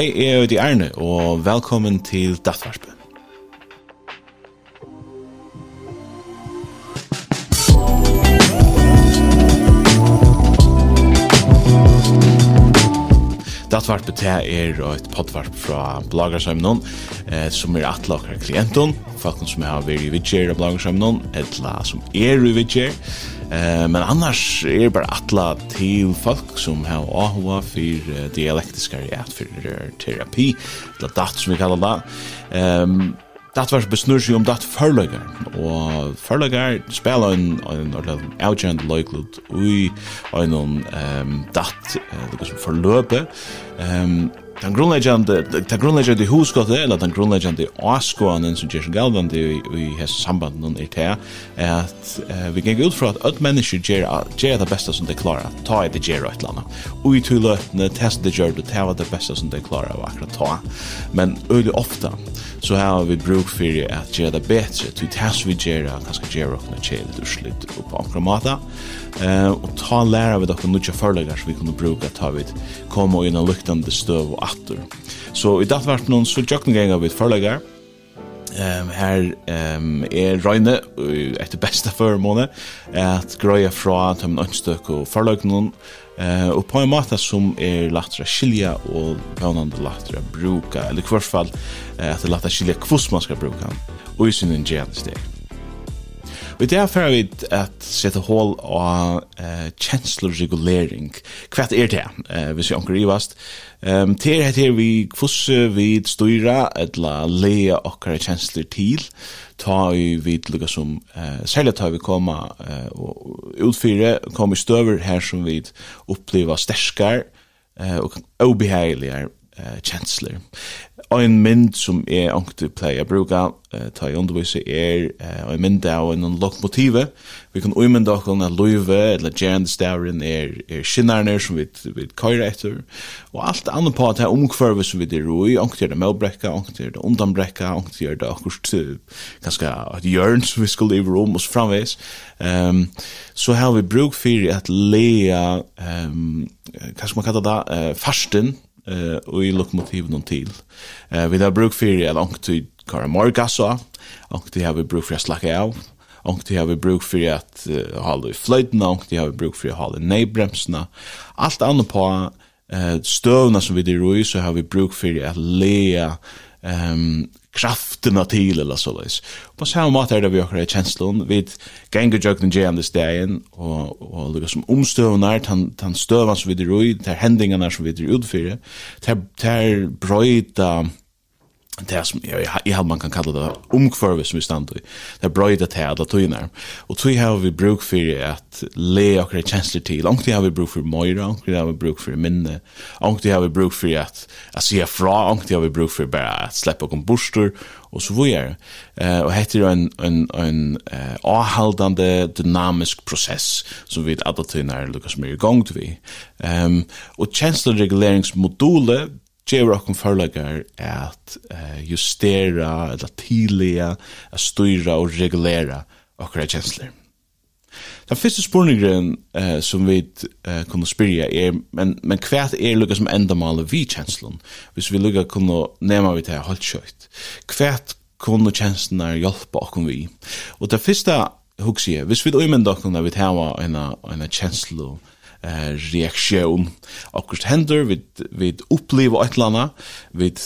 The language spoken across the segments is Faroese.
Hei, jeg er Udi Erne, og velkommen til Dattvarspen. Dattvarpet te er et poddvarp fra bloggersamnon, eh, som er atle akkurat klienten, folk som har vært i vidtjer av bloggersamnon, etla som er i vidtjer, Eh, men annars är er bara alla till folk som har ahua för uh, dialektiska rätt för terapi, eller dat som vi kallar det. Ehm Dat var besnur sig om dat förlagar, og förlagar spela en en en outgend loiklud ui en ehm dat uh, som forløpe Ehm den grundleggjande den grundleggjande husgott eller den grundleggjande askoanen som Jason Galvan det vi har samband någon är det att vi gick ut för att öll människor ger ger det bästa som de klarar ta i det ger rätt landa och i tulötne test det gör det ta det bästa som de klarar och akkurat ta men öle ofta så har vi bruk för att göra det bättre till test vi ger kanske ger rätt när chill det slut på akramata eh och ta lära vi dock nya förläggare så vi kunde bruka ta vi komma in en luktande stöv och atter. Så i det var noen så tjøkken ganger vi forlegger, Ehm um, her um, er Røyne etter beste førmåne at grøya fra tøm nønstøk og forelegger noen Uh, og på en måte som er latra skilja og vannande latra bruka eller i hvert fall uh, at det latra skilja hvordan man skal bruka han og i sin en steg. Vi det er for vi at sette hål av uh, kjenslerregulering. Hva er det, uh, hvis vi anker i vast? Um, det er her vi kvosse vid styra, eller leia okkar kjensler til ta i vid lukka som eh, særlig ta vi koma uh, og utfyre, koma i støver her som vi opplever sterskar eh, og obeheiligare eh, kjensler. Og en mynd som er ångte pleier å bruke, eh, ta i undervise er eh, en mynd av en lokmotive. Vi kan umynda okken at løyve eller gjerndstavren er, er skinnerne som vi, vi køyre etter. Og alt annet på at det er omkvarve som vi er i, ångte er det medbrekka, ångte gjør det undanbrekka, ångte er det akkurat ganske et hjørn som vi skulle i rom og framvis. Um, så har vi bruk for at lea, um, hva skal man kalla det, uh, farsten, eh och i lokomotiven någon till. Eh vi har bruk för att långt till Kara Morgasa och det har vi bruk för att slacka av. Och det har vi bruk för att uh, hålla i flöjten och det har vi bruk för att hålla i nejbremserna. Allt annat på eh stövna som vi det i så har vi bruk för att lea ehm um, krafterna til eller så läs. På samme måte er det vi har kvar vi ganger gänga jökna jam this day og, och och lukar som omstövnar han han stövar så vid det roj där händingarna som vid det utfyra. Där där bröta det som jag i halman kan kalla det omkvarve som vi stannar i. Det är bra i det här alla tøynar. Och tog har vi bruk för att le och det känslor till. Och har vi bruk för mojra, och har vi bruk för minne. Och har vi bruk för att att se fra, och har vi bruk för bara att släppa kom borstor och så vidare. Eh och det är en en en uh, avhållande dynamisk process som vi alla tøynar lyckas mer igång till vi. Um, och känslor gjør okkur forlager at uh, justera, eller tidliga, at styra og regulera okkur kjensler. Den første spurningren uh, som vi uh, kunne spyrja er, men, men hva er lukka som endamålet vi kjenslun? Hvis vi lukka kunne nema vi til holdt kjøyt. Hva kunne kjenslene hjelpe okkur vi? Og det første hugsi jeg, hvis vi umynda okkur vi tar hava en kjenslu, eh, reaksjon. Akkurat händer vid vid uppleva ett landa vid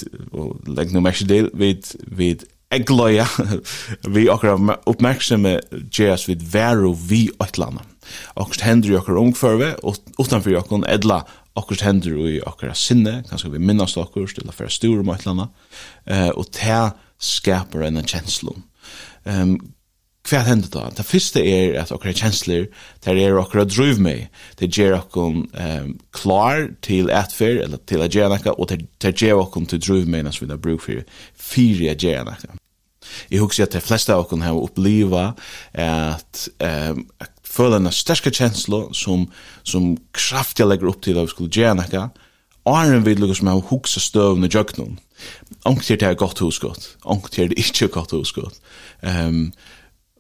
lägg og mesh del vid vid vi, vi egløya, vi akkurat oppmerksomme gjøres vi væro vi et eller annet. Akkurat hender i akkurat utanför utanfor kon edla akkurat händer i akkurat sinne, kanske vi minnes akkurat, eller för stora om eh, og ta skapar en känsla ehm hva hender da? Det første er at okra kjensler, det er okra driv med, det gjør okkur um, klar til etfer, eller til å gjøre noe, og det gjør okkur til driv med nas vi har bruk for fire a gjøre noe. Jeg husker at de fleste av okkur har opplevd at um, føler en sterske kjensler som, som kraftig legger opp til at vi skulle gjøre noe, Og Arren vil lukke som har hukse støvende i jöknum. det er godt hos godt. husgott, det er ikke godt hos godt. Um,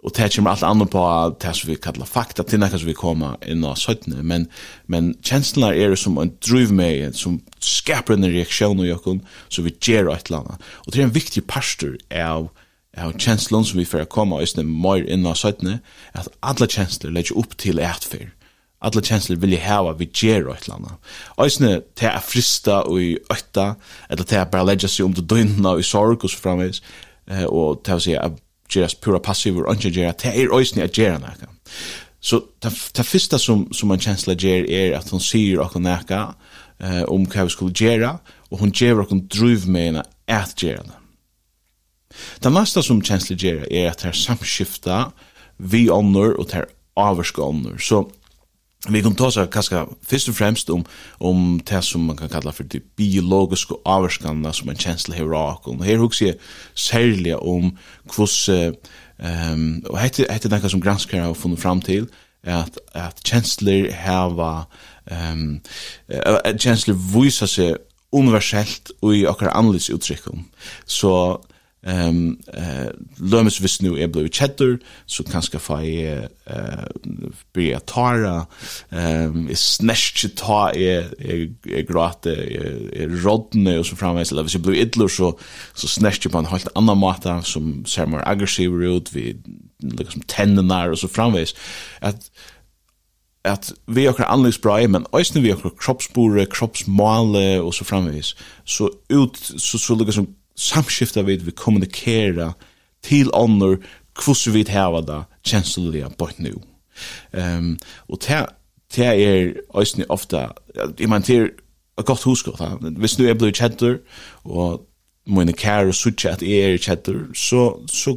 och det kommer allt annat på det som vi kallar fakta till som vi kommer in och sådär men men känslorna är det som en driv med som skapar en reaktion och jag så vi ger ett landa och det är en viktig pastor av av känslorna som vi får komma just när mer in och sådär att alla känslor lägger upp till ett för alla känslor vill ju ha vi ger ett landa alltså det är frista och i ötta eller det är bara lägga sig om det dynna i sorg och så framåt eh och ta sig att geras pura passiv og ikke gera, det er òsne at gera nekka. Så det første som, som man kjensla ger er at hun sier okkur nekka eh, om hva vi skulle gera, og hun ger okkur driv med at gera det. Det neste som kjensla ger er at her samskifta vi ånder og ter avvarska ånder. Så Vi kan ta seg kanskje først og fremst om, om det som man kan kalla for de biologiske avvarskene som en kjensle hever av Og her husker jeg særlig om hvordan, um, og hette, hette det som granskere har funnet fram til, at, at kjensler heva, um, at kjensler viser seg universellt og i akkurat annerledes uttrykk. Så Ehm eh lömmes vis nu är blue cheddar så kanske få eh be tara ehm är snäsch ta är är grata är rodne och så framvis eller så blue idler så så snäsch på en helt annan mata som ser mer aggressiv ut vi liksom tendenar och så framvis att at vi okkar anleggsbrai, men òsne vi okkar kroppsbore, kroppsmale og så framvis, så ut, så, så, så liksom samskifta vid vi kommunikera til ånder hvordan vi hava da kjenslige på et nu. Um, og det, er også ofta, jeg mener, det er et godt huskott. Hvis nu er blevet kjentur, og mine kære sutja at jeg er kjentur, så, så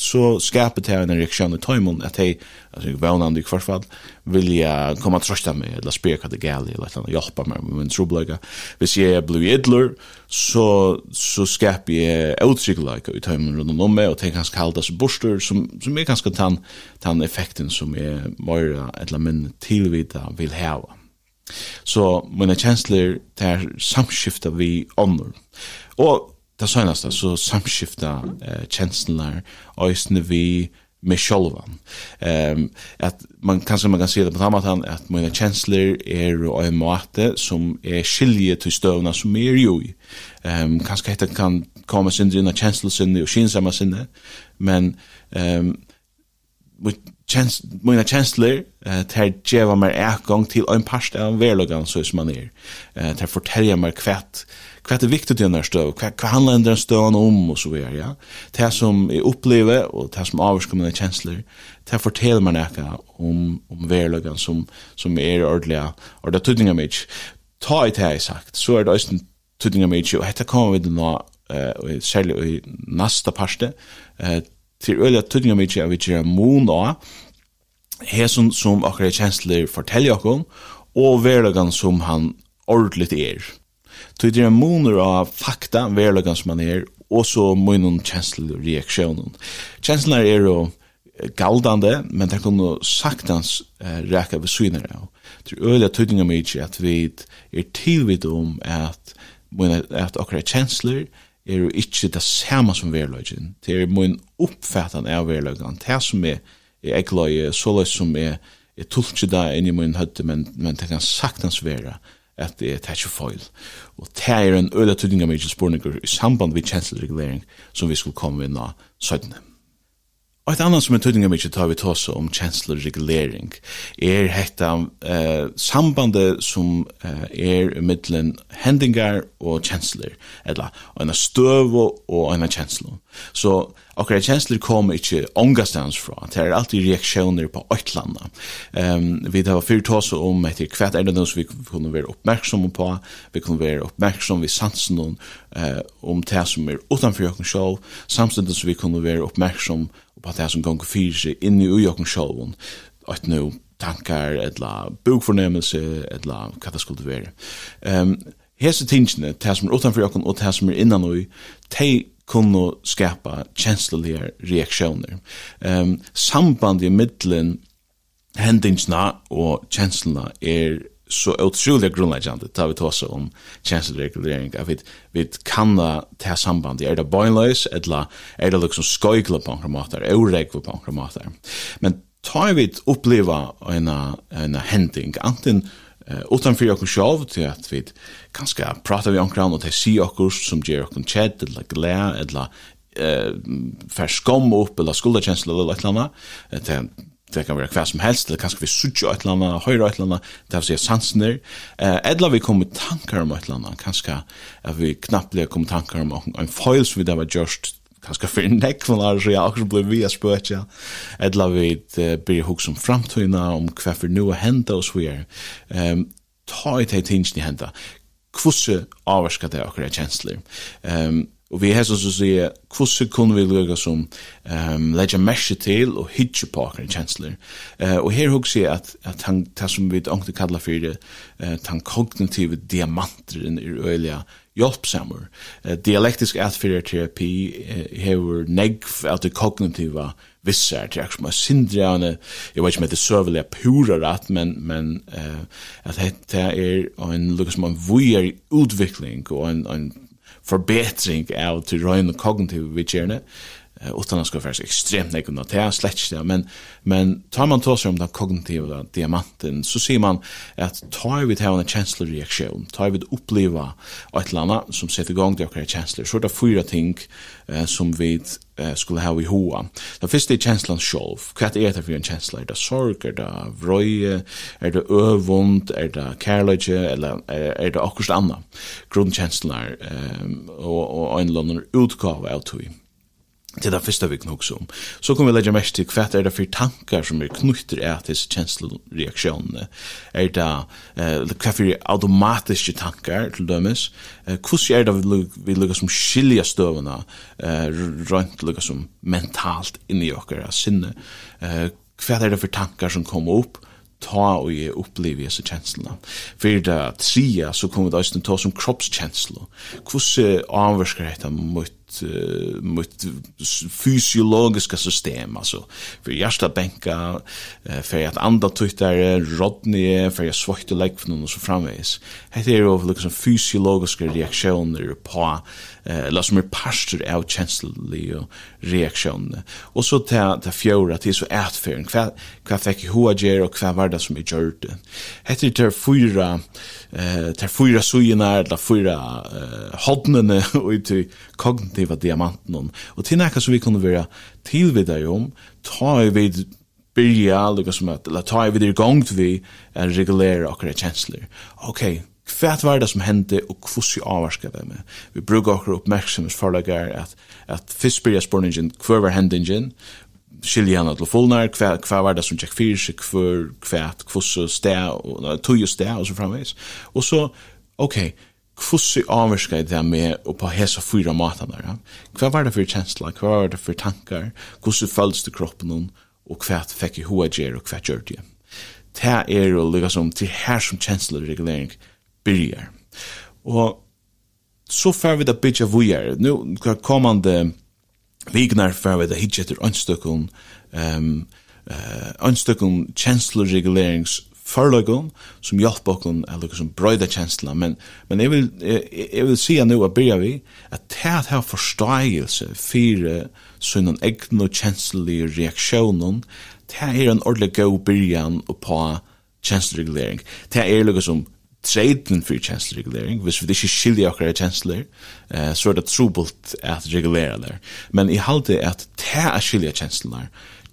så skapet jeg en reaksjon i tøymon at jeg, altså jeg vann i hvert fall, vil jeg komme og trøsta meg, eller spyr hva det er eller eller annet, hjelpa meg med min trobløyga. Hvis jeg er blir idler, så, så skapet jeg utrykkeløyga i tøymon rundt om meg, og tenk hans kaldas borster, som, som er ganske tann, tann effekten som jeg møyra, eller min tilvita vil heva. Så mine kjensler, det er samskifta vi ånder. Og det senaste så samskifta eh, känslor ösne vi med självan. Ehm um, att man kanske man kan se det på samma sätt att mina känslor är en måte som är skilje till stövna som är ju. Ehm kanske heter kan komma sin dina känslor sin och skinsamma sinne. Men ehm um, kjens, mina kjensler eh, ter djeva mer ekgång til en pasta av verlogan så som man er. Eh, ter fortelja mer kvett hva er viktig til denne støv, hva, hva handler denne støvene om, og så videre, ja. Det som jeg opplever, og det som avskum mine kjensler, det forteller meg noe om, om verløkken som, som er ordentlig, og det er mig meg. Ta i det jeg sagt, så er det også tydninger meg, og dette kommer vi til nå, uh, særlig i neste parste, uh, til øyla tøtninga mykje at vi gjer mun da, hesson som akkurat kjensler forteller okkom, og verlegan som han ordentlig er. Tøy det er munur av fakta, verlegan som han er, og så munnen kjenslereaksjonen. Kjensler er jo galdande, men det kunne saktans uh, reka ved synere av. Det er øyla tøtninga mykje at vi er tilvidd om at, at akkurat kjensler er jo ikke det samme som verløgjen. Det er min oppfattan av verløgjen. Det som er, er jeg så løy som er, er tulltje da inn i min høtte, men, men det kan saktans være at det er tætje foil. Og det er en øyla tydning av mykje spørninger i samband med kjensleregulering som vi skulle komme inn av søttene. Og et annet som er tydninga mykje tar vi tås om kjensleregulering er hetta eh, sambandet som eh, er mittlen hendingar og kjensler, eller en støv og en kjensler. Så akkurat kjensler kommer ikke ångastans fra, det er alltid reaksjoner på øytlanda. Um, vi tar fyrt tåse om etter hva er det noe som vi kunne være oppmerksomme på, vi kunne være oppmerksomme ved sansen uh, eh, om det som er utanfor jokken sjål, samtidig som vi kunne være oppmerksomme på det som gonger fyrir seg inn i okken sjolvun, at no tankar, etla bukfornemmelse, etla hva det skulle være. Um, hese tingene, det som er utanfor jokken og det som er innan ui, de kunne skapa kjenslelige reaksjoner. Um, sambandet i middelen hendingsna og kjenslene er så otroligt grundläggande tar vi tossa om känsloregulering av vid vi kan ta samband i det boilers eller är det liksom skojgla på en kromater oregla på en kromater men tar vi uppleva en en händing antingen eh utan för jag själv till att vi kanske prata vi om kran och det ser jag som ger och chat eller glä eller eh färskom upp eller skulda känsla eller något annat det kan være hva som helst, eller kanskje vi sutja et eller annet, høyre et eller annet, det vil si sansner, eh, eller vi kommer tankar om et eller annet, kanskje at vi knapplega kommer tankar om en feil som vi da var gjørst, kanskje for en nekk man har, så jeg akkurat blir vi a spøtja, eller vi uh, blir hos om framtøyna, om hva for nu er henda og så vi er, um, ta i teg tingene henda, hvordan avvarska det akkurat kjensler, um, Og vi har så å si, hvordan kunne vi løye som um, legger merke til og hitje på akkurat kjensler. Uh, og her husker jeg at, at han, det som vi ikke kallar for det, uh, den kognitive diamanteren er øyelig hjelpsammer. Uh, dialektisk atfyrirterapi uh, hever negv av det kognitiva vissar til akkurat som er sindrene, jeg vet ikke om det er søvelig pura rett, men, men uh, at dette er en, lukk som en vujer utvikling og en, en forbetring av til røyne kognitive vidtjerne, utanlandska färs extremt nekon att det släcks det men men tar man tar sig om den kognitiva diamanten så ser man att tar vi tar en känsloreaktion tar vi uppleva ett landa som sätter igång det och känslor så det fyra ting eh, som vi eh, skulle ha i hoa. Det första är känslan själv. Vad är det för en känsla? Är det sorg? Är det vröje? Är det övund är det kärlek eller är, är det också annat? Grundkänslor eh, och, och en eller lånare utgave av tog Det er det første vi kan om. Så kommer vi legge mest til hva er det for tankar som er knytter av disse kjenslereaksjonene. Er det eh, hva for automatiske tankar til dømes? Eh, hvordan er det vi, vi lukkar som skilja støvene eh, rundt lukkar som mentalt inni okkar sinne? Eh, hva er det for tankar som kommer opp? ta og ge oppleve disse kjenslene. For det tria så kommer det også til å ta som kroppskjensler. Hvordan avvarsker dette mot mitt uh, mitt fysiologiska system alltså. För hjärta bänka uh, för att anda tuttar rodne för jag svårt att lägga någon så framvis. Det är ju liksom fysiologiska reaktioner på eh uh, eller som är pastor av känsliga reaktioner. Och så ta ta fjöra till så ätföring kvar kvar fick hur jag och kvar var det som jag gjorde? Heter det fyra eh ta fyra sojorna eller fyra eh hodnene och till kognitiv kognitiva diamanten. Og til nekka som vi kunne være tilvidare om, ta vi byrja, lukka som at, eller ta vi det i gong vi er regulera okkara kjensler. Ok, hva var det som hendte, og kvossi avvarska det med. Vi brukar okkara oppmerksomhetsforlagar at, at fyrst byrja spurningen, hver var hendingen, skilja hana til fullnar, hva, hva var det som tjekk fyrir seg, hva, hva, hva, hva, hva, hva, hva, hva, hva, hva, hva, hva, hva, hva, hva, hva, hva, hva, hvordan avvirka i det med og på hesa fyra matan ja? hva var det for kjensla, hva var det for tankar? Hvordan føles det kroppen hon? Og hva fikk i hoa gjer og hva gjør det det er jo lukka som til her som kjensla regulering byrjar. Og så fer vi da bytja vujar nu kommande vignar fer vi da hitje etter ønstøkken um, uh, ønstøkken kjensla regulerings förlögon som hjälper oss att liksom bröda känslorna men men jag vill jag vill se nu att börja vi att ta att ha förståelse för sån en och känslig reaktionen det är en ordentlig god början och på känsloreglering det är liksom som for kjensleregulering, hvis vi ikke skiljer akkurat kjensler eh, så er det trobult at regulera der men i halte at det er skilja kjensler,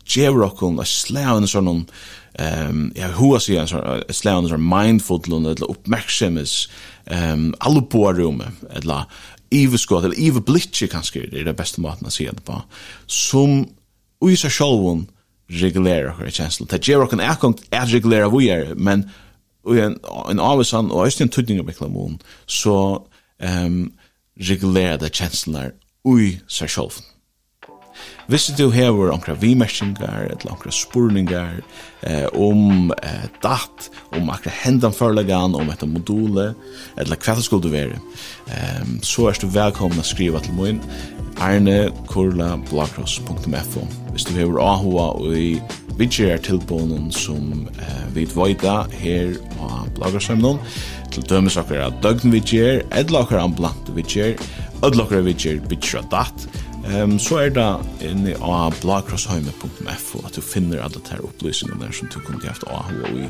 gjør okkur og slæven en sånn, um, ja, hua sier en sånn, slæven en sånn mindful, eller oppmerksomis, um, rommet eller iveskott, eller iveblitje kanskje, det er det beste måten å sier det på, som ui seg sjolvun regulera okkar kjensla. Det djever okkon er kongt er regulera vi er, men ui en, en avvisan, og æst en tuddning av miklamon, så um, regulera det kjenslene ui seg sjolvun. Hvis du hever onkra vimersingar, eller onkra spurningar eh, om eh, dat, om akra hendan forlegan, om etta module, eller hva det skulle du være, eh, så er du velkommen å skriva til min arne.kurla.blogros.fo Hvis du hever ahua og i vidtjer tilbånen som eh, vi dvoida her på bloggersemnen, til dømes akkurat døgnvidtjer, eller akkurat ambulant vidtjer, vidger, vidger av datt, Um, så er det inne av blakrossheime.fo at du finner alle de her opplysningene som du kunne haft av og i.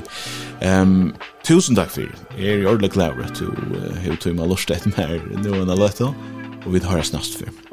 Um, tusen takk for det. Jeg er ordentlig glad at du har uh, tog meg lort etter meg nå enn jeg løte, og vi har oss nast for.